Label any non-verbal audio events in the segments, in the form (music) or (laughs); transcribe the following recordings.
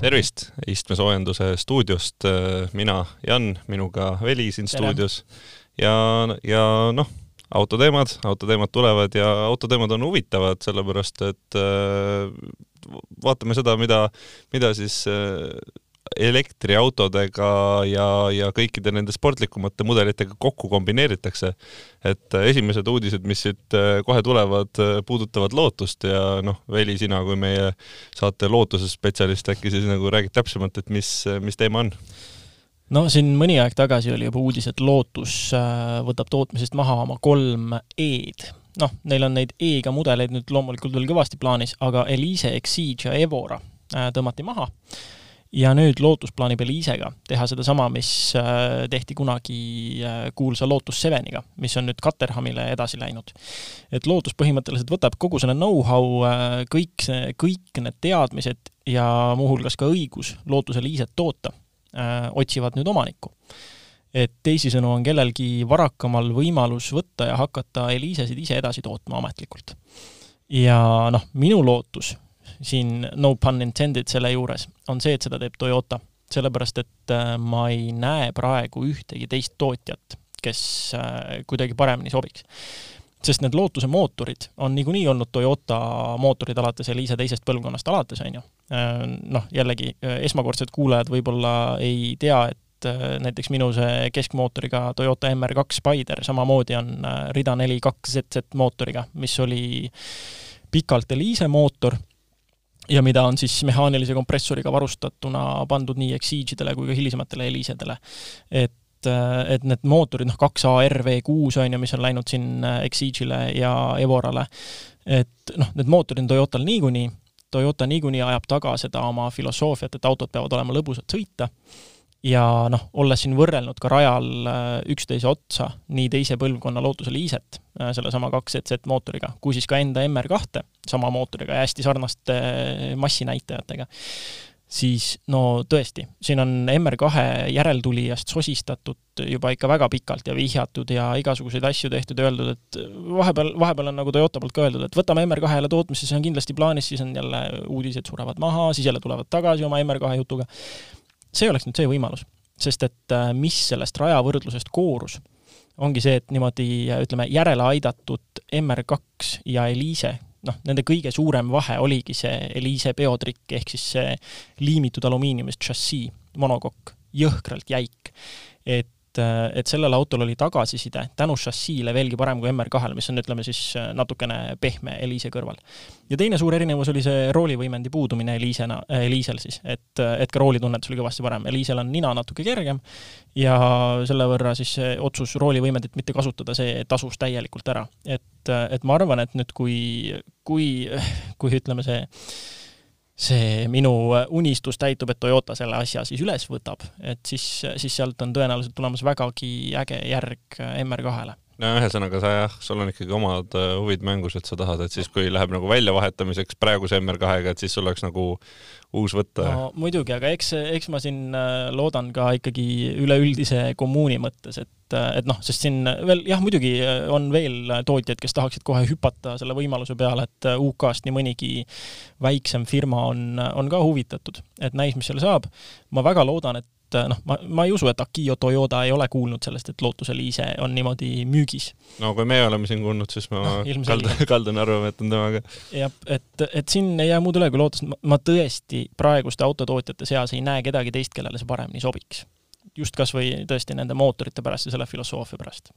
tervist, istmesoojenduse stuudiost mina, Jan, minuga Veli siin Tere. stuudios ja, ja noh, autoteemad, autoteemad tulevad ja autoteemad on huvitavad, sellepärast et äh, vaatame seda, mida, mida siis äh, elektriautodega ja, ja kõikide nende sportlikumate mudelitega kokku kombineeritakse. et äh, esimesed uudised, mis siit äh, kohe tulevad, äh, puudutavad lootust ja noh, Veli, sina kui meie saate lootuse spetsialist, äkki siis nagu räägid täpsemalt, et mis, mis teema on? no siin mõni aeg tagasi oli juba uudis, et Lotus võtab tootmisest maha oma kolm E-d. noh, neil on neid E-ga mudeleid nüüd loomulikult veel kõvasti plaanis, aga Elise, Exige ja Evora tõmmati maha ja nüüd Lotus plaanib Elisega teha sedasama, mis äh, tehti kunagi äh, kuulsa Lotus Seveniga, mis on nüüd Caterhamile edasi läinud. et Lotus põhimõtteliselt võtab kogu selle know-how, äh, kõik see, kõik need teadmised ja muuhulgas ka õigus Lootuse Eliset toota, otsivad nüüd omanikku et teisisõnu on kellelgi varakamal võimalus võtta ja hakata Elisesid ise edasi tootma ametlikult. ja noh, minu lootus siin no pun intended selle juures, on see, et seda teeb Toyota. sellepärast, et äh, ma ei näe praegu ühtegi teist tootjat, kes äh, kuidagi paremini sobiks sest need Lootuse mootorid on niikuinii olnud Toyota mootorid alates Elise teisest põlvkonnast alates, on ju. Äh, noh, jällegi, esmakordsed kuulajad võib-olla ei tea, et näiteks minu see keskmootoriga Toyota MR2 Spider samamoodi on rida neli kaks ZZ mootoriga, mis oli pikalt Elise mootor ja mida on siis mehaanilise kompressoriga varustatuna pandud nii Exige'idele kui ka hilisematele Elisedele. et et need mootorid, noh, kaks ARV kuus on ju, mis on läinud siin Exige'ile ja Evorale, et noh, need mootorid on Toyotal niikuinii, Toyota niikuinii ajab taga seda oma filosoofiat, et autod peavad olema lõbusad sõita ja noh, olles siin võrrelnud ka rajal äh, üksteise otsa nii teise põlvkonna Lotusel Iiset äh, sellesama kaks ZZ mootoriga, kui siis ka enda MR2 sama mootoriga ja hästi sarnaste äh, massinäitajatega, siis no tõesti, siin on MR2 järeltulijast sosistatud juba ikka väga pikalt ja vihjatud ja igasuguseid asju tehtud ja öeldud, et vahepeal, vahepeal on nagu Toyota poolt ka öeldud, et võtame MR2-le tootmisse, see on kindlasti plaanis, siis on jälle uudised surevad maha, siis jälle tulevad tagasi oma MR2 jutuga see oleks nüüd see võimalus, sest et äh, mis sellest rajavõrdlusest koorus, ongi see, et niimoodi ütleme, järele aidatud MR2 ja Elise, noh, nende kõige suurem vahe oligi see Elise peotrikk, ehk siis see liimitud alumiiniumist šassii, monokokk, jõhkralt jäik. et et, et sellel autol oli tagasiside tänu šassiile veelgi parem kui MR2-l, mis on, ütleme siis natukene pehme Elise kõrval. ja teine suur erinevus oli see roolivõimendi puudumine Elisena, Elisel siis, et, et ka roolitunnetus oli kõvasti parem. Elisel on nina natuke kergem ja selle võrra siis otsus roolivõimendit mitte kasutada, see tasus täielikult ära. et, et ma arvan, et nüüd, kui, kui, kui ütleme, see see minu unistus täitub, et Toyota selle asja siis üles võtab, et siis, siis sealt on tõenäoliselt tulemas vägagi äge järg MR2-le no ühesõnaga sa jah, sul on ikkagi omad äh, huvid mängus, et sa tahad, et siis, kui läheb nagu väljavahetamiseks praeguse MR2-ga, et siis sul oleks nagu uus võtta. no muidugi, aga eks, eks ma siin äh, loodan ka ikkagi üleüldise kommuuni mõttes, et et noh, sest siin veel jah, muidugi on veel tootjaid, kes tahaksid kohe hüpata selle võimaluse peale, et UK-st nii mõnigi väiksem firma on, on ka huvitatud, et näis, mis seal saab. ma väga loodan, et noh, ma, ma ei usu, et Akio Toyoda ei ole kuulnud sellest, et Lotus Elise on niimoodi müügis. no kui meie oleme siin kuulnud, siis ma no, kaldun, kaldun arvama, et on temaga. jah, et, et siin ei jää muud üle kui lootust, ma tõesti praeguste autotootjate seas ei näe kedagi teist, kellele see paremini sobiks just kas või tõesti nende mootorite pärast ja selle filosoofia pärast.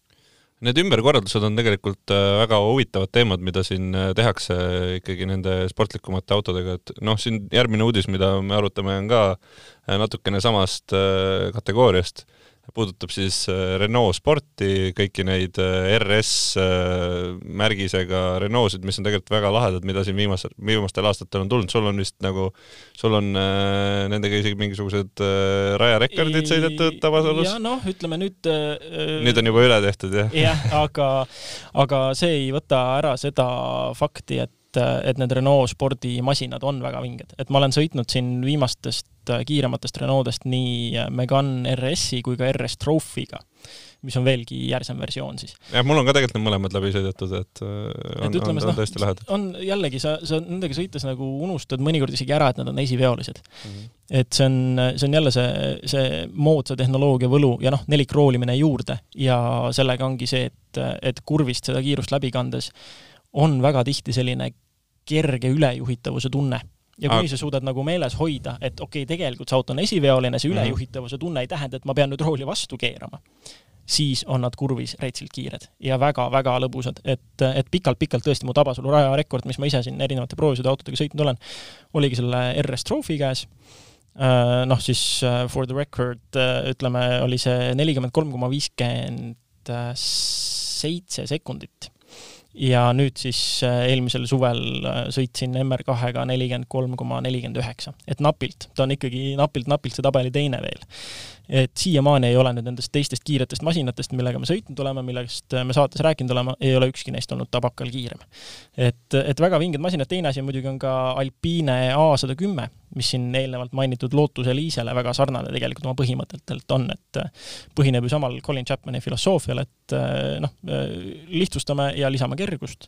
Need ümberkorraldused on tegelikult äh, väga huvitavad teemad, mida siin äh, tehakse ikkagi nende sportlikumate autodega, et noh, siin järgmine uudis, mida me arutame, on ka äh, natukene samast kategooriast puudutab siis äh, Renault sporti, kõiki neid äh, RS äh, märgisega Renaultsid, mis on tegelikult väga lahedad, mida siin viimasel, viimastel aastatel on tulnud, sul on vist nagu, sul on nendega isegi mingisugused rajarekordid sõidetud Tabasalus? ja noh, ütleme nüüd äh, nüüd on juba üle tehtud, jah? jah, aga, aga see ei võta ära seda fakti, et et need Renault spordimasinad on väga vinged, et ma olen sõitnud siin viimastest kiirematest Renaultidest nii Megane RS-i kui ka RS Trophy'ga, mis on veelgi järsem versioon siis. jah, mul on ka tegelikult need mõlemad läbi sõidetud, et on, et ütleme, on, on tõesti lähedal. on jällegi, sa, sa nendega sõites nagu unustad mõnikord isegi ära, et nad on esiveolised mm. -hmm. et see on, see on jälle see, see moodsa tehnoloogia võlu ja noh, nelikroolimine juurde ja sellega ongi see, et, et kurvist seda kiirust läbi kandes on väga tihti selline kerge ülejuhitavuse tunne. Ja kuni sa suudad nagu meeles hoida, et okei okay,, tegelikult see auto on esiveoline, see mhm. ülejuhitavuse tunne ei tähenda, et ma pean nüüd rooli vastu keerama, siis on nad kurvis rätsilt kiired ja väga-väga lõbusad, et, et pikalt-pikalt tõesti mu Tabasalu rajarekord, mis ma ise siin erinevate proovisõiduautodega sõitnud olen, oligi selle RS Trophy käes. Äh, noh, siis äh, for the record äh, ütleme, oli see nelikümmend kolm koma viiskümmend seitse sekundit ja nüüd siis äh, eelmisel suvel äh, sõitsin MR2-ga nelikümmend kolm koma nelikümmend üheksa, et napilt, ta on ikkagi napilt-napilt see tabeli teine veel et siiamaani ei ole nüüd nendest teistest kiiretest masinatest, millega me sõitnud oleme, millest me saates rääkinud oleme, ei ole ükski neist olnud tabakal kiirem. et, et väga vinged masinad, teine asi muidugi on ka Alpine A110, mis siin eelnevalt mainitud Lotus Eliisele väga sarnane tegelikult oma põhimõtetelt on, et põhineb ju samal Colin Chapmani filosoofial, et noh, lihtsustame ja lisame kergust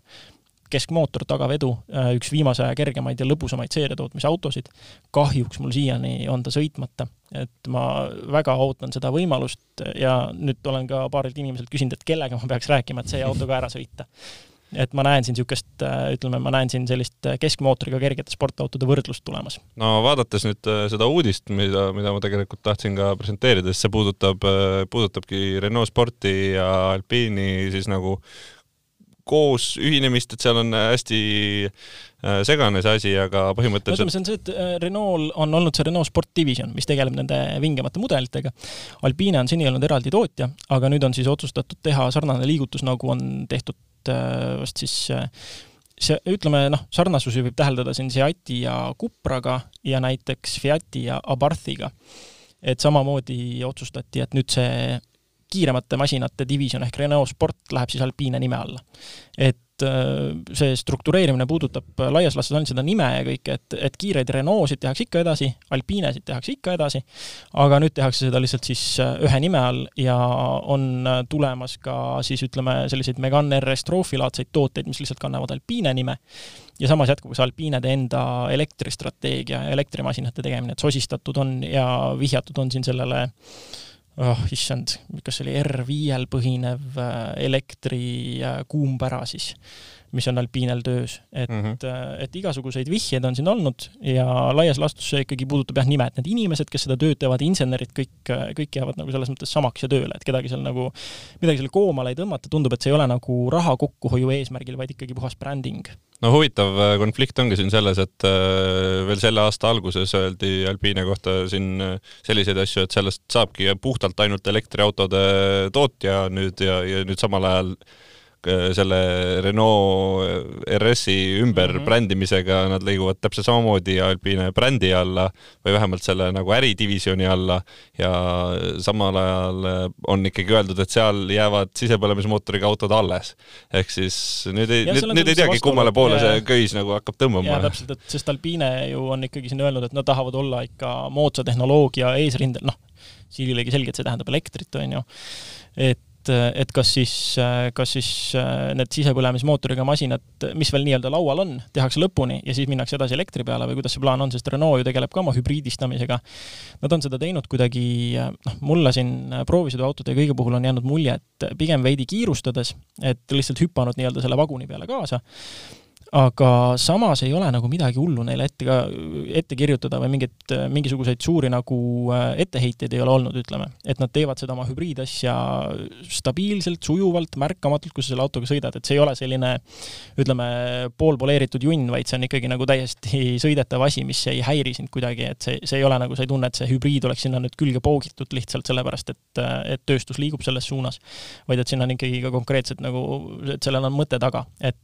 keskmootor, tagavedu, äh, üks viimase aja kergemaid ja lõbusamaid seeriatootmise autosid. kahjuks mul siiani on ta sõitmata, et ma väga ootan seda võimalust ja nüüd olen ka paarilt inimeselt küsinud, et kellega ma peaks rääkima, et see (laughs) auto ka ära sõita et ma näen siin niisugust, äh, ütleme, ma näen siin sellist keskmootoriga kergete sportautode võrdlust tulemas. no vaadates nüüd äh, seda uudist, mida, mida ma tegelikult tahtsin ka presenteerida, siis see puudutab, puudutabki Renault Sporti ja Alpine'i siis nagu koos ühinemist, et seal on äh, hästi äh, segane see asi, aga põhimõtteliselt ütleme, see on see, et äh, Renault on olnud see Renault Sport Division, mis tegeleb nende vingemate mudelitega. Alpine on seni olnud eraldi tootja, aga nüüd on siis otsustatud teha sarnane liigutus, nagu on tehtud vast siis see, ütleme noh, sarnasusi võib täheldada siin Seati ja Cupraga ja näiteks Fiati ja Abarthiga. et samamoodi otsustati, et nüüd see kiiremate masinate divisjon ehk Renault Sport läheb siis Alpine nime alla. et äh, see struktureerimine puudutab laias laastus ainult seda nime ja kõike, et, et kiireid Renault'sid tehakse ikka edasi, Alpinesid tehakse ikka edasi, aga nüüd tehakse seda lihtsalt siis äh, ühe nime all ja on äh, tulemas ka siis ütleme, selliseid Megane RS Trophy laadseid tooteid, mis lihtsalt kannavad Alpine nime ja samas jätkub ka Alpinede enda elektristrateegia ja elektrimasinate tegemine, et sosistatud on ja vihjatud on siin sellele äh, oh issand, kas see oli R5-l põhinev äh, elektri kuumpära siis, mis on Alpinel töös, et mm, -hmm. et igasuguseid vihjeid on siin olnud ja laias laastus see ikkagi puudutab jah nime, et need inimesed, kes seda tööd teevad, insenerid, kõik, kõik jäävad nagu selles mõttes samaks ja tööle, et kedagi seal nagu, midagi selle koomale ei tõmmata, tundub, et see ei ole nagu raha kokkuhoiu eesmärgil, vaid ikkagi puhas bränding no huvitav äh, konflikt ongi siin selles, et äh, veel selle aasta alguses öeldi Alpine kohta siin äh, selliseid asju, et sellest saabki puhtalt ainult elektriautode tootja nüüd ja, ja nüüd samal ajal Äh, selle Renault RS-i ümberbrändimisega mhm. mm -hmm. nad liiguvad täpselt samamoodi Alpine brändi alla või vähemalt selle nagu äridivisjoni alla ja samal ajal äh, on ikkagi öeldud, et seal jäävad sisepõlemismootoriga autod alles. ehk siis nüüd ei, nüüd, nüüd ei teagi, kummale poole see köis nagu hakkab tõmbama. täpselt, et sest Alpine ju on ikkagi siin öelnud, et nad tahavad olla ikka moodsa tehnoloogia eesrindel, noh, Siililegi selgelt see tähendab elektrit, on ju, et et, et kas siis, kas siis äh, need sisepõlemismootoriga masinad, mis veel nii-öelda laual on, tehakse lõpuni ja siis minnakse edasi elektri peale või kuidas see plaan on, sest Renault ju tegeleb ka oma hübriidistamisega. Nad on seda teinud kuidagi, noh, mulle siin proovisõiduautode kõige puhul on jäänud mulje, et pigem veidi kiirustades, et lihtsalt hüpanud nii-öelda selle vaguni peale kaasa aga samas ei ole nagu midagi hullu neile ette ka, ette kirjutada või mingit, mingisuguseid suuri nagu äh, etteheiteid ei ole olnud, ütleme. et nad teevad seda oma hübriidasja stabiilselt, sujuvalt, märkamatult, kui sa selle autoga sõidad, et see ei ole selline ütleme, poolpoleeritud junn, vaid see on ikkagi nagu täiesti sõidetav asi, mis ei häiri sind kuidagi, et see, see ei ole nagu, sa ei tunne, et see hübriid oleks sinna nüüd külge poogitud lihtsalt sellepärast, et, et tööstus liigub selles suunas, vaid et siin on ikkagi ka konkreetselt nagu, et sellel on mõte taga, et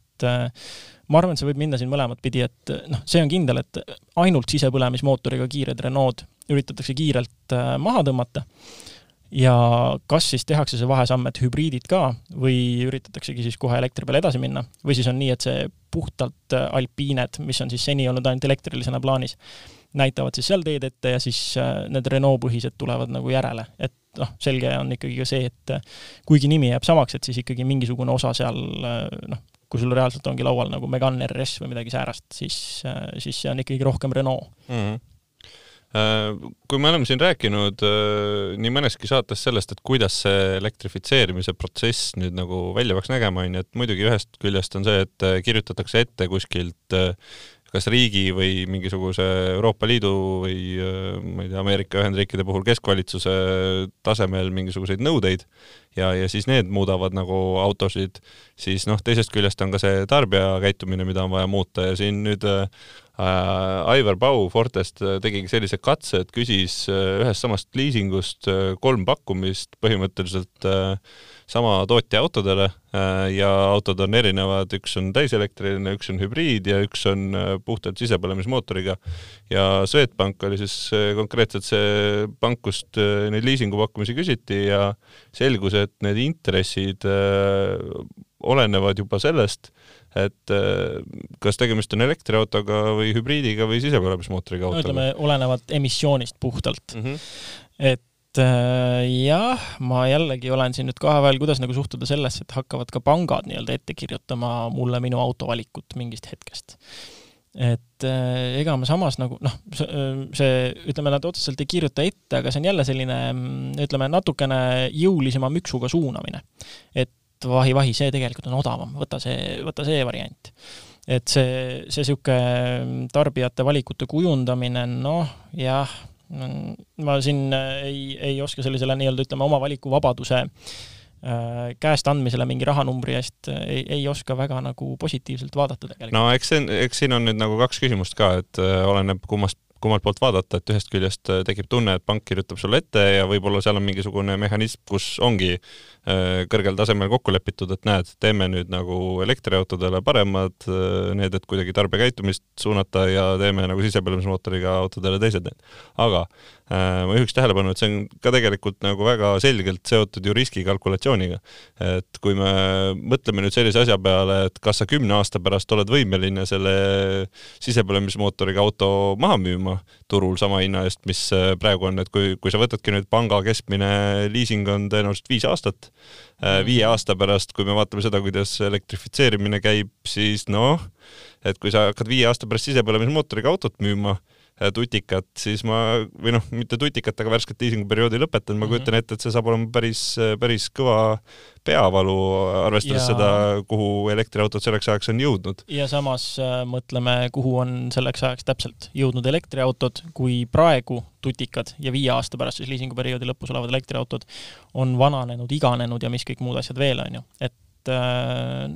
ma arvan, et see võib minna siin mõlemat pidi, et noh, see on kindel, et ainult sisepõlemismootoriga kiired Renault üritatakse kiirelt äh, maha tõmmata. Ja kas siis tehakse see vahesamm, et hübriidid ka või üritataksegi siis kohe elektri peale edasi minna? Või siis on nii, et see puhtalt äh, Alpined, mis on siis seni olnud ainult elektrilisena plaanis, näitavad siis seal teed ette ja siis need Renault põhised tulevad nagu järele, et noh, selge on ikkagi ka see, et kuigi nimi jääb samaks, et siis ikkagi mingisugune osa seal noh, kui sul reaalselt ongi laual nagu Megane RS või midagi säärast, siis, siis see on ikkagi rohkem Renault mm. -hmm kui me oleme siin rääkinud äh, nii mõneski saates sellest, et kuidas see elektrifitseerimise protsess nüüd nagu välja peaks nägema, on ju, et muidugi ühest küljest on see, et äh, kirjutatakse ette kuskilt kas riigi või mingisuguse Euroopa Liidu või ma ei tea, Ameerika Ühendriikide puhul keskvalitsuse tasemel mingisuguseid nõudeid ja, ja siis need muudavad nagu autosid, siis noh, teisest küljest on ka see tarbija käitumine, mida on vaja muuta ja siin nüüd äh, Aivar Pau Fortest tegigi sellise katse, et küsis äh, ühest samast liisingust äh, kolm pakkumist põhimõtteliselt äh, sama tootja autodele äh, ja autod on erinevad, üks on täiselektriline, üks on hübriid ja üks on äh, puhtalt sisepõlemismootoriga. ja Swedbank oli siis äh, konkreetselt see pank, kust neid liisingupakkumisi küsiti ja selgus, et need intressid olenevad juba sellest, et kas tegemist on elektriautoga või hübriidiga või sisepõlemismootoriga autoga. ütleme, olenevad emissioonist puhtalt mm. -hmm. et äh, jah, ma jällegi olen siin nüüd kahe vahel, kuidas nagu suhtuda sellesse, et hakkavad ka pangad nii-öelda ette kirjutama mulle minu autovalikut mingist hetkest. Et äh, ega ma samas nagu noh, see, ütleme, nad otseselt ei kirjuta ette, aga see on jälle selline ütleme, natukene jõulisema müksuga suunamine. et vahi-vahi, see tegelikult on odavam, võta see, võta see variant et see, see niisugune tarbijate valikute kujundamine, noh jah, ma siin äh, ei, ei oska sellisele nii-öelda ütleme, oma valikuvabaduse äh, käest andmisele mingi rahanumbri eest äh, ei, ei oska väga nagu positiivselt vaadata tegelikult. no eks see, eks siin on nüüd nagu kaks küsimust ka, et oleneb kummast kummalt poolt vaadata, et ühest küljest tekib tunne, et pank kirjutab sulle ette ja võib-olla seal on mingisugune mehhanism, kus ongi Äh, kõrgel tasemel kokku lepitud, et näed, teeme nüüd nagu elektriautodele paremad äh, need, et kuidagi tarbijakäitumist suunata ja teeme nagu sisepõlemismootoriga autodele teised need. aga äh, ma juhiks tähelepanu, et see on ka tegelikult nagu väga selgelt seotud ju riskikalkulatsiooniga. et kui me mõtleme nüüd sellise asja peale, et kas sa kümne aasta pärast oled võimeline selle sisepõlemismootoriga auto maha müüma turul sama hinna eest, mis praegu on, et kui, kui sa võtadki nüüd panga keskmine liising on tõenäoliselt viis aastat, Äh, viie aasta pärast, kui me vaatame seda, kuidas elektrifitseerimine käib, siis noh, et kui sa hakkad viie aasta pärast sisepõlemismootoriga autot müüma, äh, tutikat, siis ma, või noh, mitte tutikat, aga värsket liisinguperioodi lõpetan, ma mm -hmm. kujutan ette, et see saab olema päris, päris kõva peavalu, arvestades ja... seda, kuhu elektriautod selleks ajaks on jõudnud. ja samas äh, mõtleme, kuhu on selleks ajaks täpselt jõudnud elektriautod, kui praegu tutikad ja viie aasta pärast siis liisinguperioodi lõpus olevad elektriautod on vananenud, iganenud ja mis kõik muud asjad veel, on ju. et äh,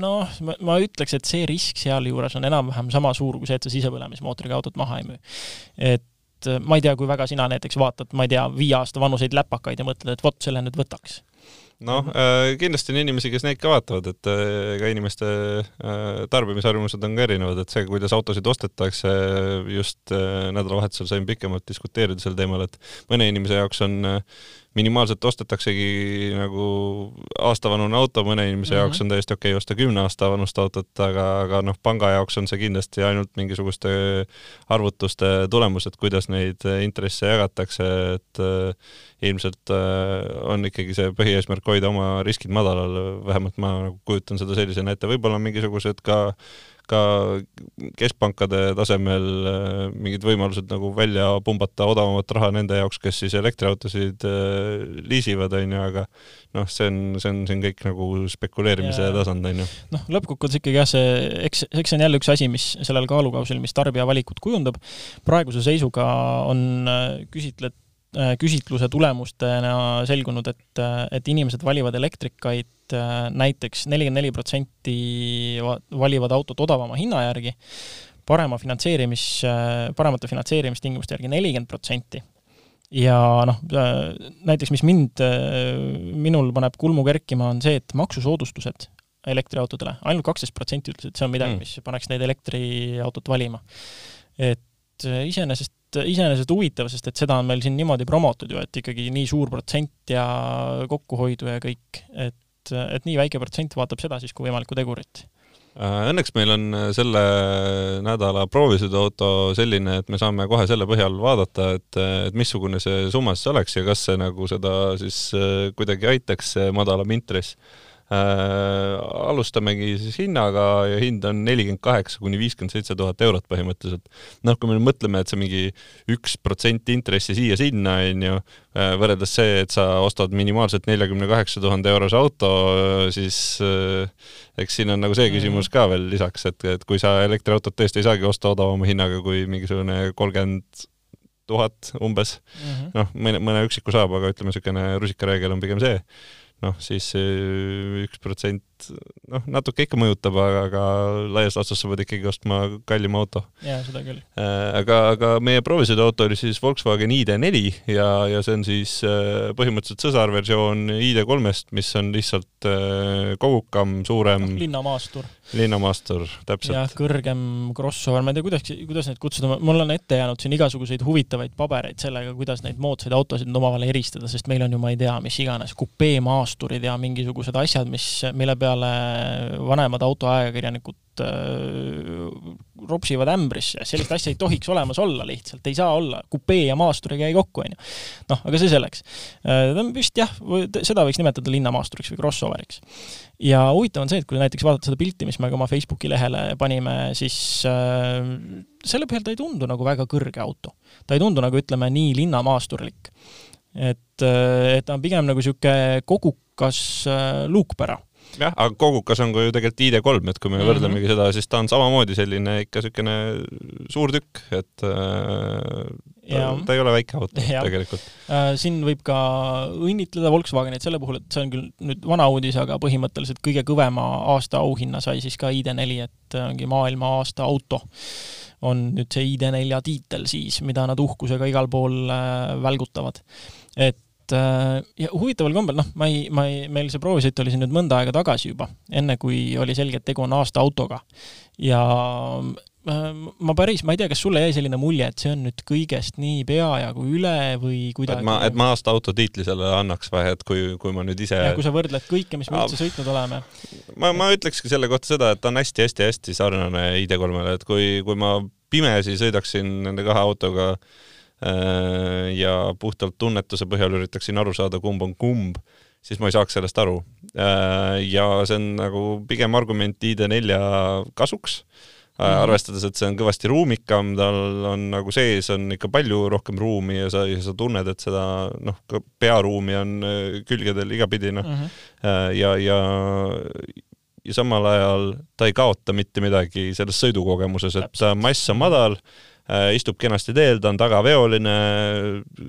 noh, ma ütleks, et see risk sealjuures on enam-vähem sama suur kui see, et sa sisepõlemismootoriga autot maha ei müü. et äh, ma ei tea, kui väga sina näiteks vaatad, ma ei tea, viie aasta vanuseid läpakaid ja mõtled, et vot, selle nüüd võtaks noh äh,, kindlasti on inimesi, kes neid ka vaatavad, et ega inimeste tarbimisharjumused on ka erinevad, et see, kuidas autosid ostetakse, just nädalavahetusel sain pikemalt diskuteerida sel teemal, et mõne inimese jaoks on minimaalselt ostetaksegi nagu aastavanune auto, mõne inimese mm -hmm. jaoks on täiesti okei okay osta kümne aasta vanust autot, aga, aga noh, panga jaoks on see kindlasti ainult mingisuguste arvutuste tulemus, et kuidas neid intresse jagatakse, et äh, ilmselt äh, on ikkagi see põhieesmärk hoida oma riskid madalal, vähemalt ma nagu kujutan seda sellisena ette, võib-olla mingisugused ka ka keskpankade tasemel äh, mingid võimalused nagu välja pumbata odavamat raha nende jaoks, kes siis elektriautosid äh, liisivad, on ju, aga noh, see on, see on siin kõik nagu spekuleerimise ja, tasand, on ju. noh, lõppkokkuvõttes ikkagi jah, see, eks, eks see on jälle üks asi, mis sellel kaalukausil, mis tarbija valikut kujundab, praeguse seisuga on äh, küsitled küsitluse tulemustena selgunud, et, et inimesed valivad elektrikaid Äh, näiteks nelikümmend neli protsenti valivad autot odavama hinna järgi, parema finantseerimis, äh, paremate finantseerimistingimuste järgi nelikümmend protsenti. ja noh, äh, näiteks mis mind, minul paneb kulmu kerkima, on see, et maksusoodustused elektriautodele, ainult kaksteist protsenti ütles, et see on midagi mm., mis paneks neid elektriautot valima. et iseenesest iseenesest huvitav, sest et seda on meil siin niimoodi promotud ju, et ikkagi nii suur protsent ja kokkuhoidu ja kõik, et et, nii väike protsent vaatab seda siis kui võimalikku tegurit Äh, õnneks meil on äh, selle nädala proovisõiduauto selline, et me saame kohe selle põhjal vaadata, et, et missugune see summa siis oleks ja kas see nagu seda siis äh, kuidagi aitaks, see madalam intress äh,. Alustamegi siis hinnaga ja hind on nelikümmend kaheksa kuni viiskümmend seitse tuhat eurot põhimõtteliselt. noh, kui me nüüd mõtleme, et see mingi üks protsent intressi siia-sinna, on ju, äh, võrreldes see, et sa ostad minimaalselt neljakümne kaheksa tuhande eurose auto, siis äh, eks siin on nagu see küsimus ka veel lisaks, et, et kui sa elektriautot tõesti ei saagi osta odavama hinnaga kui mingisugune kolmkümmend tuhat umbes mm -hmm., noh, mõne, mõne üksiku saab, aga ütleme, niisugune rusikareegel on pigem see, noh, siis üks protsent, noh, natuke ikka mõjutab, aga, aga laias laastus sa pead ikkagi ostma kallima auto. jaa, seda küll. Äh, aga, aga meie proovisõiduauto oli siis Volkswagen ID4 ja, ja see on siis äh, põhimõtteliselt sõsarversioon ID3-st, mis on lihtsalt äh, kogukam, suurem. Noh, linnamaastur linnamaastur, täpselt. jah, kõrgem crossover, ma ei tea, kuidas, kuidas neid kutsuda, mul on ette jäänud siin igasuguseid huvitavaid pabereid sellega, kuidas neid moodsaid autosid omavahel eristada, sest meil on ju, ma ei tea, mis iganes, kupeemaasturid ja mingisugused asjad, mis, mille peale vanemad autoajakirjanikud äh, ropsivad ämbrisse, sellist asja ei tohiks olemas olla lihtsalt, ei saa olla, kupee ja maastur ei käi kokku, onju. noh, aga see selleks. Äh, ta on vist jah, seda võiks nimetada linnamaasturiks või crossoveriks. ja huvitav on see, et kui näiteks vaadata seda pilti, mis me ka oma Facebooki lehele panime, siis äh, selle põhjal ta ei tundu nagu väga kõrge auto. ta ei tundu nagu ütleme, nii linnamaasturlik. et, äh, et ta on pigem nagu niisugune kogukas luukpära jah, aga kogukas on ka ju tegelikult ID3, et kui me mm -hmm. võrdlemegi seda, siis ta on samamoodi selline ikka niisugune suur tükk, et äh, ta, ta ei ole väike auto ja. tegelikult äh,. siin võib ka õnnitleda Volkswagenit selle puhul, et see on küll nüüd vana uudis, aga põhimõtteliselt kõige kõvema aasta auhinna sai siis ka ID4, et ongi maailma aasta auto on nüüd see ID4 tiitel siis, mida nad uhkusega igal pool äh, välgutavad. et et äh, ja huvitaval kombel, noh, ma ei, ma ei, meil see proovisõit oli siin nüüd mõnda aega tagasi juba, enne kui oli selge, et tegu on aasta autoga. ja äh, ma päris, ma ei tea, kas sulle jäi selline mulje, et see on nüüd kõigest nii peajagu üle või kuidagi et ma, et ma aasta auto tiitli sellele annaks või et kui, kui ma nüüd ise ja kui sa võrdled kõike, mis me üldse sõitnud oleme. ma, ma ütlekski selle kohta seda, et ta on hästi-hästi-hästi sarnane ID3-le, et kui, kui ma pimesi sõidaksin nende kahe autoga äh, Äh, ja puhtalt tunnetuse põhjal üritaksin aru saada, kumb on kumb, siis ma ei saaks sellest aru. Äh, ja see on nagu pigem argument ID4 kasuks Mm -hmm. arvestades, et see on kõvasti ruumikam, tal on nagu sees on ikka palju rohkem ruumi ja sa, ja sa tunned, et seda noh, ka pearuumi on külgedel igapidi noh mm -hmm. ja, ja ja samal ajal ta ei kaota mitte midagi selles sõidukogemuses, et mass on madal, Äh, istub kenasti teel, ta on tagaveoline,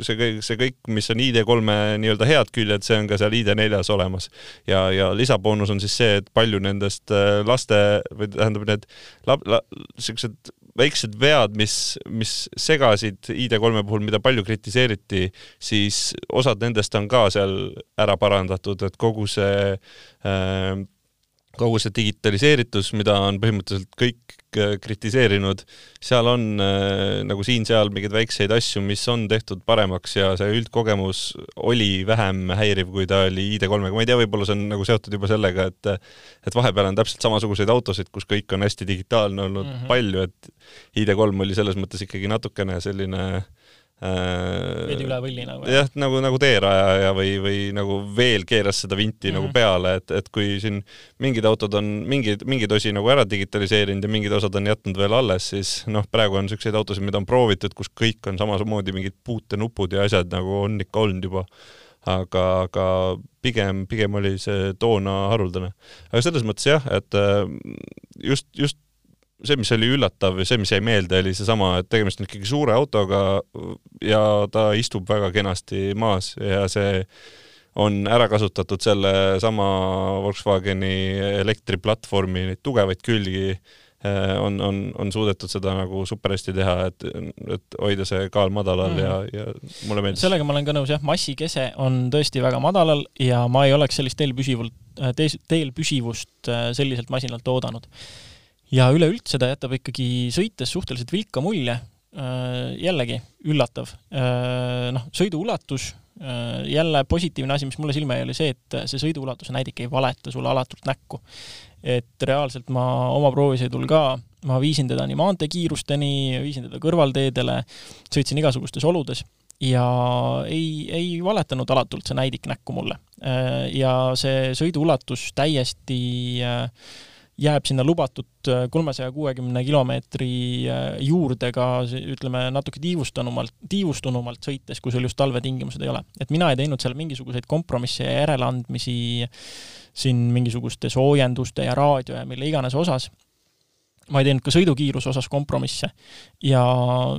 see kõik, see kõik, mis on ID3-e nii-öelda head küljed, see on ka seal ID4-s olemas. ja, ja lisaboonus on siis see, et palju nendest äh, laste või tähendab, need lab-, la, siuksed väiksed vead, mis, mis segasid ID3 puhul, mida palju kritiseeriti, siis osad nendest on ka seal ära parandatud, et kogu see äh, kogu see digitaliseeritus, mida on põhimõtteliselt kõik äh, kritiseerinud, seal on äh, nagu siin-seal mingeid väikseid asju, mis on tehtud paremaks ja see üldkogemus oli vähem häiriv, kui ta oli ID3-ga, ma ei tea, võib-olla see on nagu seotud juba sellega, et et vahepeal on täpselt samasuguseid autosid, kus kõik on hästi digitaalne olnud mm -hmm. palju, et ID3 oli selles mõttes ikkagi natukene selline äh, veidi üle võlli nagu. jah, nagu, nagu teerajaja või, või nagu veel keeras seda vinti mm -hmm. nagu mhm. peale, et, et kui siin mingid autod on mingeid, mingeid osi nagu ära digitaliseerinud ja mingid osad on jätnud veel alles, siis noh, praegu on niisuguseid autosid, mida on proovitud, kus kõik on samamoodi mingid puutenupud ja asjad nagu on ikka olnud juba aga, aga pigem, pigem oli see toona haruldane. aga selles mõttes jah, et äh, just, just see, mis oli üllatav ja see, mis jäi meelde, oli seesama, et tegemist on ikkagi suure autoga ja ta istub väga kenasti maas ja see on ära kasutatud sellesama Volkswageni elektriplatvormi neid tugevaid külgi, eh, on, on, on suudetud seda nagu super hästi teha, et, et hoida see kaal madalal mm. ja, ja mulle meeldis. sellega ma olen ka nõus, jah, massikese on tõesti väga madalal ja ma ei oleks sellist teel püsivult, teel püsivust eh, selliselt masinalt oodanud ja üleüldse ta jätab ikkagi sõites suhteliselt vilka mulje, äh, jällegi üllatav. Äh, noh, sõidu ulatus jälle positiivne asi, mis mulle silma jäi, oli see, et see sõiduulatuse näidik ei valeta sulle alatult näkku. et reaalselt ma oma proovisõidul ka, ma viisin teda nii maanteekiirusteni, viisin teda kõrvalteedele, sõitsin igasugustes oludes ja ei, ei valetanud alatult see näidik näkku mulle. ja see sõiduulatus täiesti äh, jääb sinna lubatud äh, kolmesaja kuuekümne kilomeetri äh, juurde ka ütleme, natuke tiivustunumalt, tiivustunumalt sõites, kui sul just talvetingimused ei ole. et mina ei teinud seal mingisuguseid kompromisse ja järeleandmisi siin mingisuguste soojenduste ja raadio ja mille iganes osas, ma ei teinud ka sõidukiiruse osas kompromisse. ja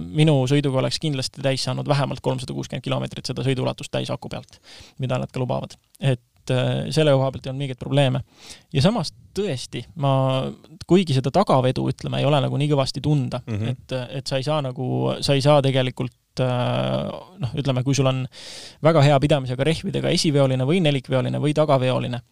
minu sõiduga oleks kindlasti täis saanud vähemalt kolmsada kuuskümmend kilomeetrit seda sõiduulatust täis aku pealt, mida nad ka lubavad. et äh, selle koha pealt ei olnud mingeid probleeme. ja samas tõesti, ma, kuigi seda tagavedu, ütleme, ei ole nagu nii kõvasti tunda mm, -hmm. et, et sa ei saa nagu, sa ei saa tegelikult äh, noh, ütleme, kui sul on väga hea pidamisega rehvidega esiveoline või nelikveoline või tagaveoline,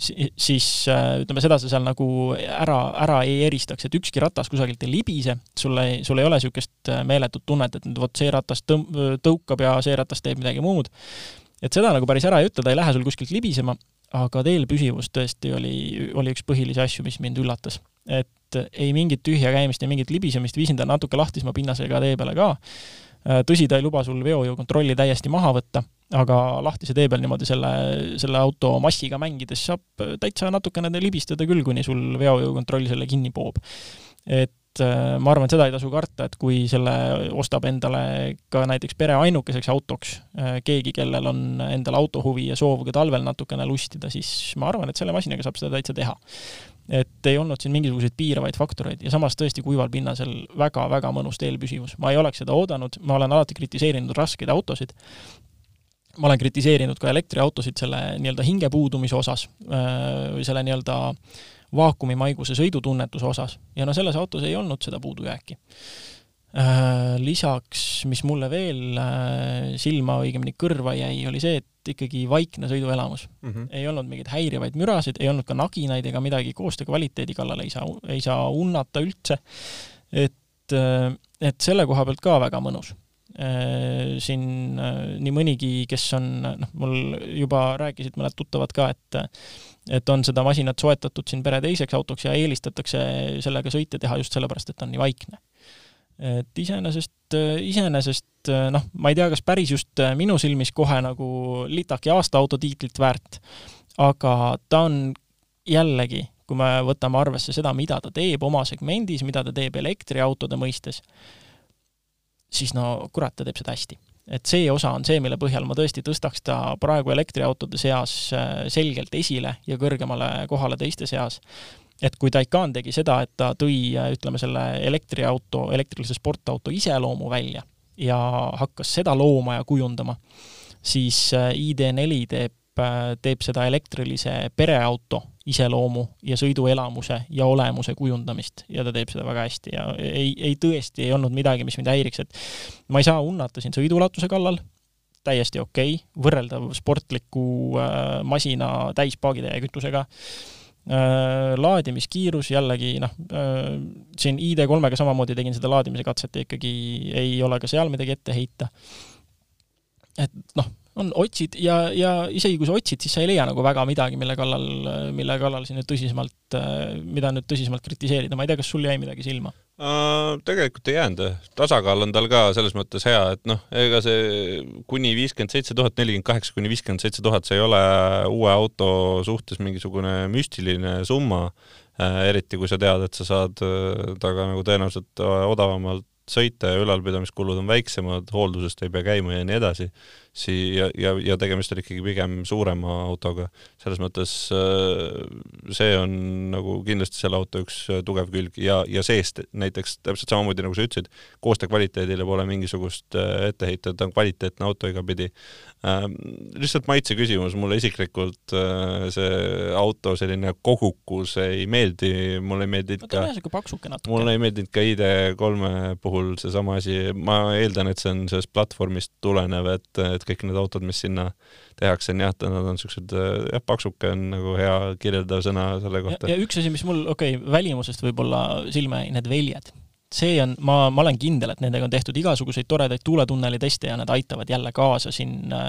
siis äh, ütleme, seda sa seal nagu ära, ära ei eristaks, et ükski ratas kusagilt ei libise, sul ei, sul ei ole niisugust meeletut tunnet, et nüüd vot see ratas tõm-, tõukab ja see ratas teeb midagi muud et seda nagu päris ära ei ütle, ta ei lähe sul kuskilt libisema, aga teel püsivus tõesti oli, oli üks põhilisi asju, mis mind üllatas. et ei mingit tühja käimist, ei mingit libisemist, viisin ta natuke lahtisema pinnasega tee peale ka. Tõsi, ta ei luba sul veojõukontrolli täiesti maha võtta, aga lahtise tee peal niimoodi selle, selle auto massiga mängides saab täitsa natukene libistada küll, kuni sul veojõukontroll selle kinni poob. et äh, ma arvan, et seda ei tasu karta, et kui selle ostab endale ka näiteks pere ainukeseks autoks äh, keegi, kellel on endal autohuvi ja soov ka talvel natukene lustida, siis ma arvan, et selle masinaga saab seda täitsa teha. Et ei olnud siin mingisuguseid piiravaid faktoreid ja samas tõesti kuival pinnasel väga-väga mõnus teelpüsivus. ma ei oleks seda oodanud, ma olen alati kritiseerinud raskeid autosid, ma olen kritiseerinud ka elektriautosid selle nii-öelda hinge puudumise osas või selle nii-öelda vaakumimaiguse sõidutunnetuse osas ja no selles autos ei olnud seda puudujääki. Lisaks, mis mulle veel silma, õigemini kõrva jäi, oli see, et ikkagi vaikne sõiduelamus mm. -hmm. ei olnud mingeid häirivaid mürasid, ei olnud ka naginaid ega midagi, koostöö kvaliteedi kallal ei saa, ei saa unnata üldse. et, äh, et selle koha pealt ka väga mõnus siin nii mõnigi, kes on, noh, mul juba rääkisid mõned tuttavad ka, et et on seda masinat soetatud siin pere teiseks autoks ja eelistatakse sellega sõite teha just sellepärast, et ta on nii vaikne. Et iseenesest, iseenesest noh, ma ei tea, kas päris just minu silmis kohe nagu litaki aastaauto tiitlit väärt, aga ta on jällegi, kui me võtame arvesse seda, mida ta teeb oma segmendis, mida ta teeb elektriautode mõistes, siis no kurat, ta teeb seda hästi et see osa on see, mille põhjal ma tõesti tõstaks ta praegu elektriautode seas äh, selgelt esile ja kõrgemale kohale teiste seas. Et kui Taycan tegi seda, et ta tõi, äh, ütleme, selle elektriauto, elektrilise sportauto iseloomu välja ja hakkas seda looma ja kujundama, siis äh, ID4 teeb, teeb seda elektrilise pereauto iseloomu ja sõiduelamuse ja olemuse kujundamist ja ta teeb seda väga hästi ja ei, ei tõesti ei olnud midagi, mis mind häiriks, et ma ei saa unnata siin sõiduulatuse kallal, täiesti okei okay,, võrreldav sportliku äh, masina täispaagide kütusega äh,. Laadimiskiirus jällegi noh äh,, siin ID3-ga samamoodi tegin seda laadimise katset ja ikkagi ei ole ka seal midagi ette heita. et noh, on, otsid ja, ja isegi kui sa otsid, siis sa ei leia nagu väga midagi, mille kallal, mille kallal siin nüüd tõsisemalt, mida nüüd tõsisemalt kritiseerida, ma ei tea, kas sul jäi midagi silma? Uh,? Tegelikult ei jäänud, tasakaal on tal ka selles mõttes hea, et noh, ega see kuni viiskümmend seitse tuhat, nelikümmend kaheksa kuni viiskümmend seitse tuhat, see ei ole uue auto suhtes mingisugune müstiline summa, uh, eriti kui sa tead, et sa saad uh, temaga nagu tõenäoliselt odavamalt sõita ja ülalpidamiskulud on väiksemad, hooldusest ei pea käima ja nii edasi sii- ja, ja, ja tegemist oli ikkagi pigem suurema autoga. selles mõttes äh, see on nagu kindlasti selle auto üks äh, tugev külg ja, ja seest näiteks täpselt samamoodi, nagu sa ütlesid, koostöö kvaliteedile pole mingisugust äh, etteheidet, ta on kvaliteetne auto igapidi. Lihtsalt maitse küsimus, mulle isiklikult see auto selline kogukus ei meeldi, mulle ei meeldinud ka mulle ei meeldinud ka ID3 puhul seesama asi, ma eeldan, et see on sellest platvormist tulenev, et, et kõik need autod, mis sinna tehakse, nii et nad on niisugused, jah, paksuke on nagu hea kirjeldav sõna selle kohta. ja üks asi, mis mul, okei okay,, välimusest võib-olla silma jäi, need väljad see on, ma, ma olen kindel, et nendega on tehtud igasuguseid toredaid tuuletunneli teste ja nad aitavad jälle kaasa siin äh,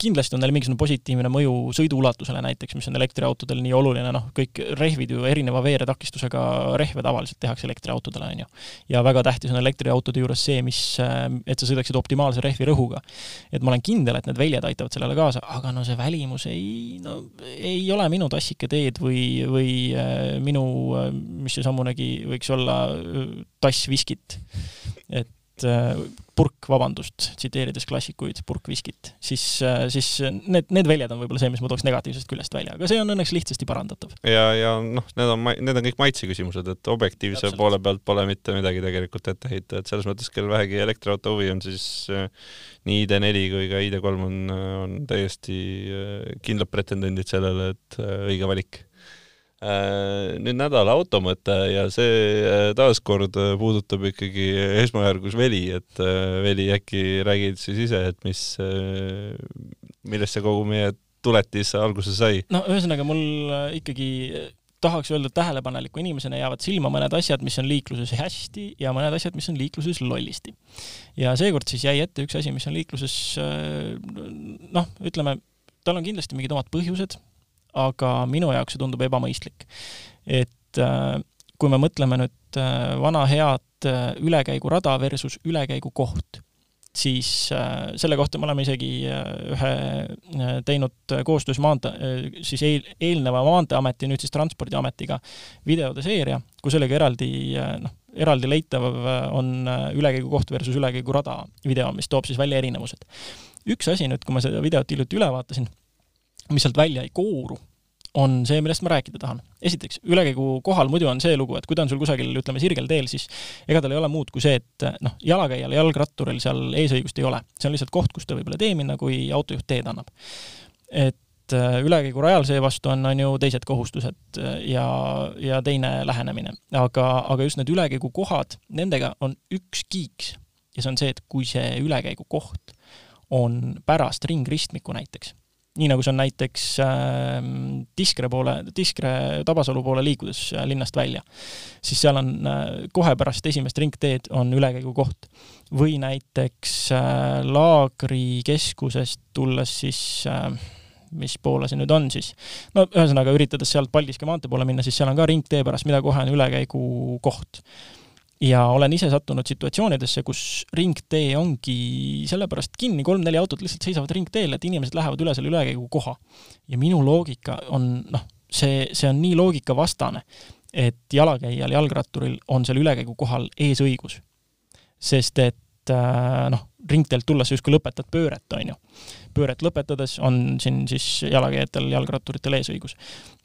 kindlasti on neil mingisugune positiivne mõju sõiduulatusele näiteks, mis on elektriautodel nii oluline, noh, kõik rehvid ju erineva veeretakistusega rehve tavaliselt tehakse elektriautodele, on ju. ja väga tähtis on elektriautode juures see, mis, et sa sõidaksid optimaalse rehvi rõhuga. et ma olen kindel, et need väljad aitavad sellele kaasa, aga no see välimus ei, no ei ole minu tassiketeed või, või äh, minu, äh, mis seesamunegi võiks olla, äh, tass viskit. et Äh, purk, vabandust, tsiteerides klassikuid, purk viskit, siis, äh, siis need, need väljad on võib-olla see, mis ma tooks negatiivsest küljest välja, aga see on õnneks lihtsasti parandatav. ja, ja noh, need on, need on kõik maitse küsimused, et objektiivse Täpselt. poole pealt pole mitte midagi tegelikult ette heita, et selles mõttes, kel vähegi elektriauto huvi on, siis äh, nii ID4 kui ka ID3 on, on täiesti kindlad pretendendid sellele, et õige valik nüüd nädala automõte ja see äh, taaskord äh, puudutab ikkagi esmajärgus Veli, et Veli, äkki räägid siis ise, et mis, millest see kogu meie tuletis alguse sai? no ühesõnaga, mul ikkagi tahaks öelda, et tähelepaneliku inimesena jäävad silma mõned asjad, mis on liikluses hästi ja mõned asjad, mis on liikluses lollisti. ja seekord siis jäi ette üks asi, mis on liikluses noh, ütleme, tal on kindlasti mingid omad põhjused, aga minu jaoks see tundub ebamõistlik. et äh, kui me mõtleme nüüd äh, vana head äh, ülekäigurada versus ülekäigukoht, siis selle kohta me oleme isegi ühe teinud koostöös maantee, siis eel, eelneva Maanteeameti, nüüd siis Transpordiametiga videode seeria, kus oligi eraldi noh, eraldi leitav on ülekäigukoht versus ülekäigurada video, mis toob siis välja erinevused. üks asi nüüd, kui ma seda videot hiljuti üle vaatasin, mis sealt välja ei kooru, on see, millest ma rääkida tahan. esiteks, ülekäigu kohal muidu on see lugu, et kui ta on sul kusagil, ütleme, sirgel teel, siis ega tal ei ole muud kui see, et noh, jalakäijal ja jalgratturil seal eesõigust ei ole. see on lihtsalt koht, kus ta võib-olla tee minna, kui autojuht teed annab. et äh, ülekäigurajal seevastu on, on ju teised kohustused äh, ja, ja teine lähenemine. aga, aga just need ülekäigukohad, nendega on üks kiiks ja see on see, et kui see ülekäigukoht on pärast ringristmikku näiteks nii nagu see on näiteks äh, Tiskre poole, Tiskre Tabasalu poole liikudes äh, linnast välja, siis seal on äh, kohe pärast esimest ringteed on ülekäigukoht. või näiteks äh, laagrikeskusest tulles siis äh, mis poole see nüüd on siis, no ühesõnaga, üritades sealt Paldiski maantee poole minna, siis seal on ka ringtee pärast, mida kohe on ülekäigukoht ja olen ise sattunud situatsioonidesse, kus ringtee ongi sellepärast kinni, kolm-neli autot lihtsalt seisavad ringteel, et inimesed lähevad üle selle ülekäigukoha. ja minu loogika on noh, see, see on nii loogikavastane, et jalakäijal, jalgratturil on seal ülekäigukohal eesõigus. sest et äh, noh, ringteelt tulles justkui lõpetad pööret, on ju. pööret lõpetades on siin siis jalakäijatel, jalgratturitel eesõigus.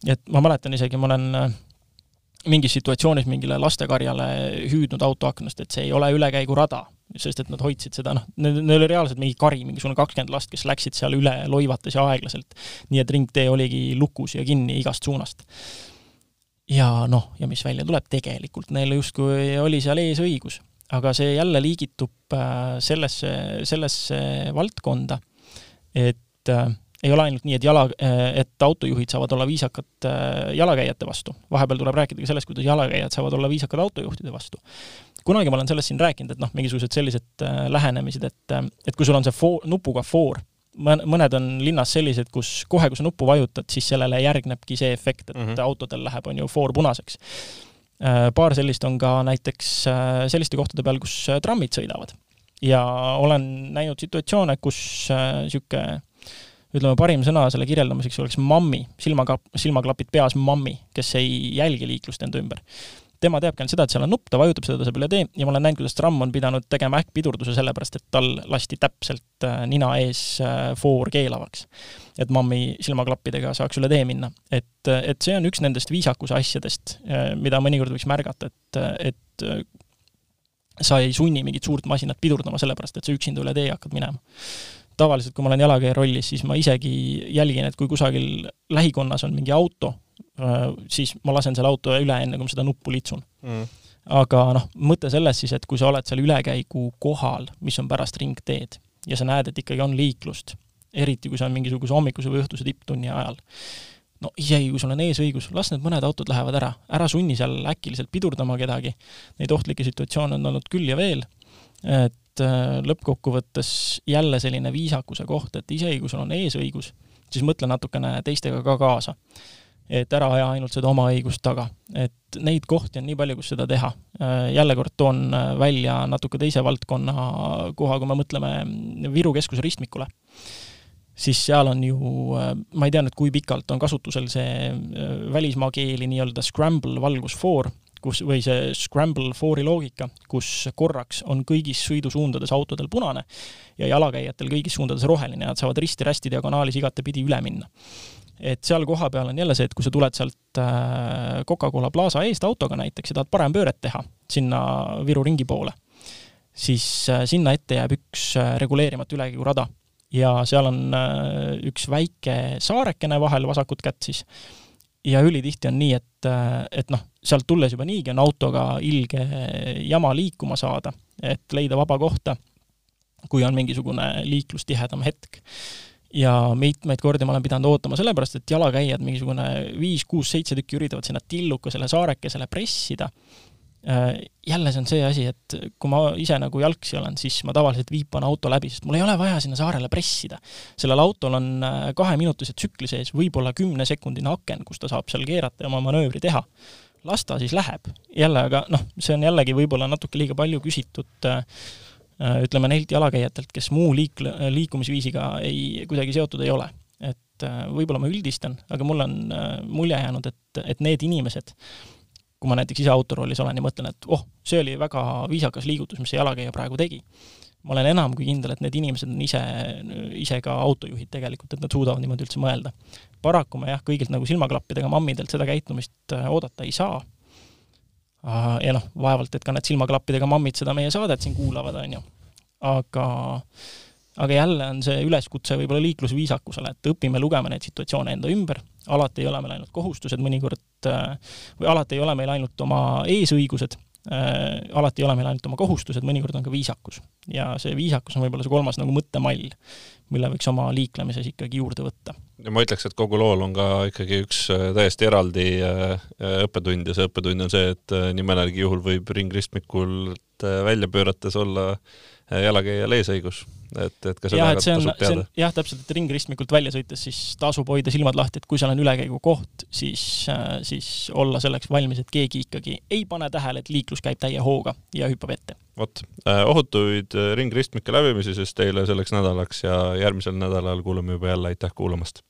et ma mäletan isegi, ma olen äh, mingis situatsioonis mingile lastekarjale hüüdnud auto aknast, et see ei ole ülekäigurada, sest et nad hoidsid seda, noh, neil oli reaalselt mingi kari, mingisugune kakskümmend last, kes läksid seal üle loivates ja aeglaselt. nii et ringtee oligi lukus ja kinni igast suunast. ja noh, ja mis välja tuleb, tegelikult neil justkui oli seal ees õigus, aga see jälle liigitub äh, sellesse, sellesse valdkonda, et äh, ei ole ainult nii, et jala, et autojuhid saavad olla viisakad äh, jalakäijate vastu. vahepeal tuleb rääkida ka sellest, kuidas jalakäijad saavad olla viisakad autojuhtide vastu. kunagi ma olen sellest siin rääkinud, et noh, mingisugused sellised äh, lähenemised, et, äh, et kui sul on see foor, nupuga foor, mõned on linnas sellised, kus kohe, kui sa nuppu vajutad, siis sellele järgnebki see efekt, et mm -hmm. autodel läheb, on ju, foor punaseks. Paar sellist on ka näiteks selliste kohtade peal, kus trammid sõidavad. ja olen näinud situatsioone, kus niisugune äh, ütleme, parim sõna selle kirjeldamiseks oleks mammi, silmakapp, silmaklapid peas mammi, kes ei jälgi liiklust enda ümber. tema teabki ainult seda, et seal on nupp, ta vajutab seda, ta saab üle tee ja ma olen näinud, kuidas tramm on pidanud tegema äkkpidurduse sellepärast, et tal lasti täpselt äh, nina ees äh, foor keelavaks. et mammi silmaklappidega saaks üle tee minna. et, äh, et see on üks nendest viisakuse asjadest, mida mõnikord võiks märgata, et, et sa ei sunni mingit suurt masinat pidurdama sellepärast, et sa üksinda üle tee hakkad minema tavaliselt, kui ma olen jalakäija rollis, siis ma isegi jälgin, et kui kusagil lähikonnas on mingi auto, äh, siis ma lasen selle auto üle, enne kui ma seda nuppu litsun. Mm. aga noh, mõte selles siis, et kui sa oled seal ülekäigu kohal, mis on pärast ringteed, ja sa näed, et ikkagi on liiklust, eriti kui see on mingisuguse hommikuse või õhtuse tipptunni ajal, no isegi kui sul on eesõigus, las need mõned autod lähevad ära, ära sunni seal äkiliselt pidurdama kedagi, neid ohtlikke situatsioone on olnud küll ja veel, et äh, lõppkokkuvõttes jälle selline viisakuse koht, et sul on eesõigus, siis mõtle natukene teistega ka kaasa et ära aja ainult seda oma õigust taga. et neid kohti on nii palju, kus seda teha. Äh, jälle kord toon äh, välja natuke teise valdkonna koha, kui me mõtleme Viru keskuse ristmikule, siis seal on ju, ma ei tea nüüd, kui pikalt on kasutusel see välismaa keeli nii-öelda scramble valgusfoor, kus, või see scramble foori loogika, kus korraks on kõigis sõidusuundades autodel punane ja jalakäijatel kõigis suundades roheline ja nad saavad risti-rästi diagonaalis igatepidi üle minna. Et seal kohapeal on jälle see, et kui sa tuled sealt äh, Coca-Cola Plaza eest autoga näiteks ja tahad parempööret teha sinna Viru ringi poole, siis äh, sinna ette jääb üks äh, reguleerimata ülekäigurada. Ja seal on üks väike saarekene vahel, vasakut kätt siis, ja ülitihti on nii, et, et noh, sealt tulles juba niigi on autoga ilge jama liikuma saada, et leida vaba kohta, kui on mingisugune liiklustihedam hetk ja mitmeid kordi ma olen pidanud ootama, sellepärast et jalakäijad, mingisugune viis, kuus, seitse tükki üritavad sinna tillukesele saarekesele pressida. Äh, jälle see on see asi, et kui ma ise nagu jalgsi olen, siis ma tavaliselt viipan auto läbi, sest mul ei ole vaja sinna saarele pressida. sellel autol on äh, kaheminutise tsükli sees võib-olla kümnesekundine aken, kus ta saab seal keerata ja oma manöövri teha. las ta siis läheb. jälle, aga noh, see on jällegi võib-olla natuke liiga palju küsitud äh, ütleme neilt jalakäijatelt, kes muu liik-, liikumisviisiga ei, kuidagi seotud ei ole. et võib-olla ma üldistan, aga mul on mulje jäänud, et, et need inimesed, kui ma näiteks ise autorollis olen ja mõtlen, et oh, see oli väga viisakas liigutus, mis see jalakäija praegu tegi, ma olen enam kui kindel, et need inimesed on ise, ise ka autojuhid tegelikult, et nad suudavad niimoodi üldse mõelda. paraku me jah, kõigilt nagu silmaklappidega mammidelt seda käitumist oodata ei saa ja noh, vaevalt, et ka need silmaklappidega mammid seda meie saadet siin kuulavad, on ju. aga, aga jälle on see üleskutse võib-olla liiklusviisakusele, et õpime lugema neid situatsioone enda ümber, alati ei ole meil ainult kohustused, mõnikord või alati ei ole meil ainult oma eesõigused, alati ei ole meil ainult oma kohustused, mõnikord on ka viisakus. ja see viisakus on võib-olla see kolmas nagu mõttemall, mille võiks oma liiklemises ikkagi juurde võtta. ja ma ütleks, et kogu lool on ka ikkagi üks äh, täiesti eraldi äh, äh, õppetund ja see õppetund on see, et nii mõnelgi juhul võib ringristmikult välja pöörates olla jalakäijal eesõigus et, et ka seda jah, et see on, see on jah, täpselt, et ringristmikult välja sõites siis tasub hoida silmad lahti, et kui seal on ülekäigukoht, siis, äh, siis olla selleks valmis, et keegi ikkagi ei pane tähele, et liiklus käib täie hooga ja hüppab ette. vot, äh, ohutuid äh, ringristmike läbimisi siis teile selleks nädalaks ja järgmisel nädalal kuulame juba jälle, aitäh kuulamast!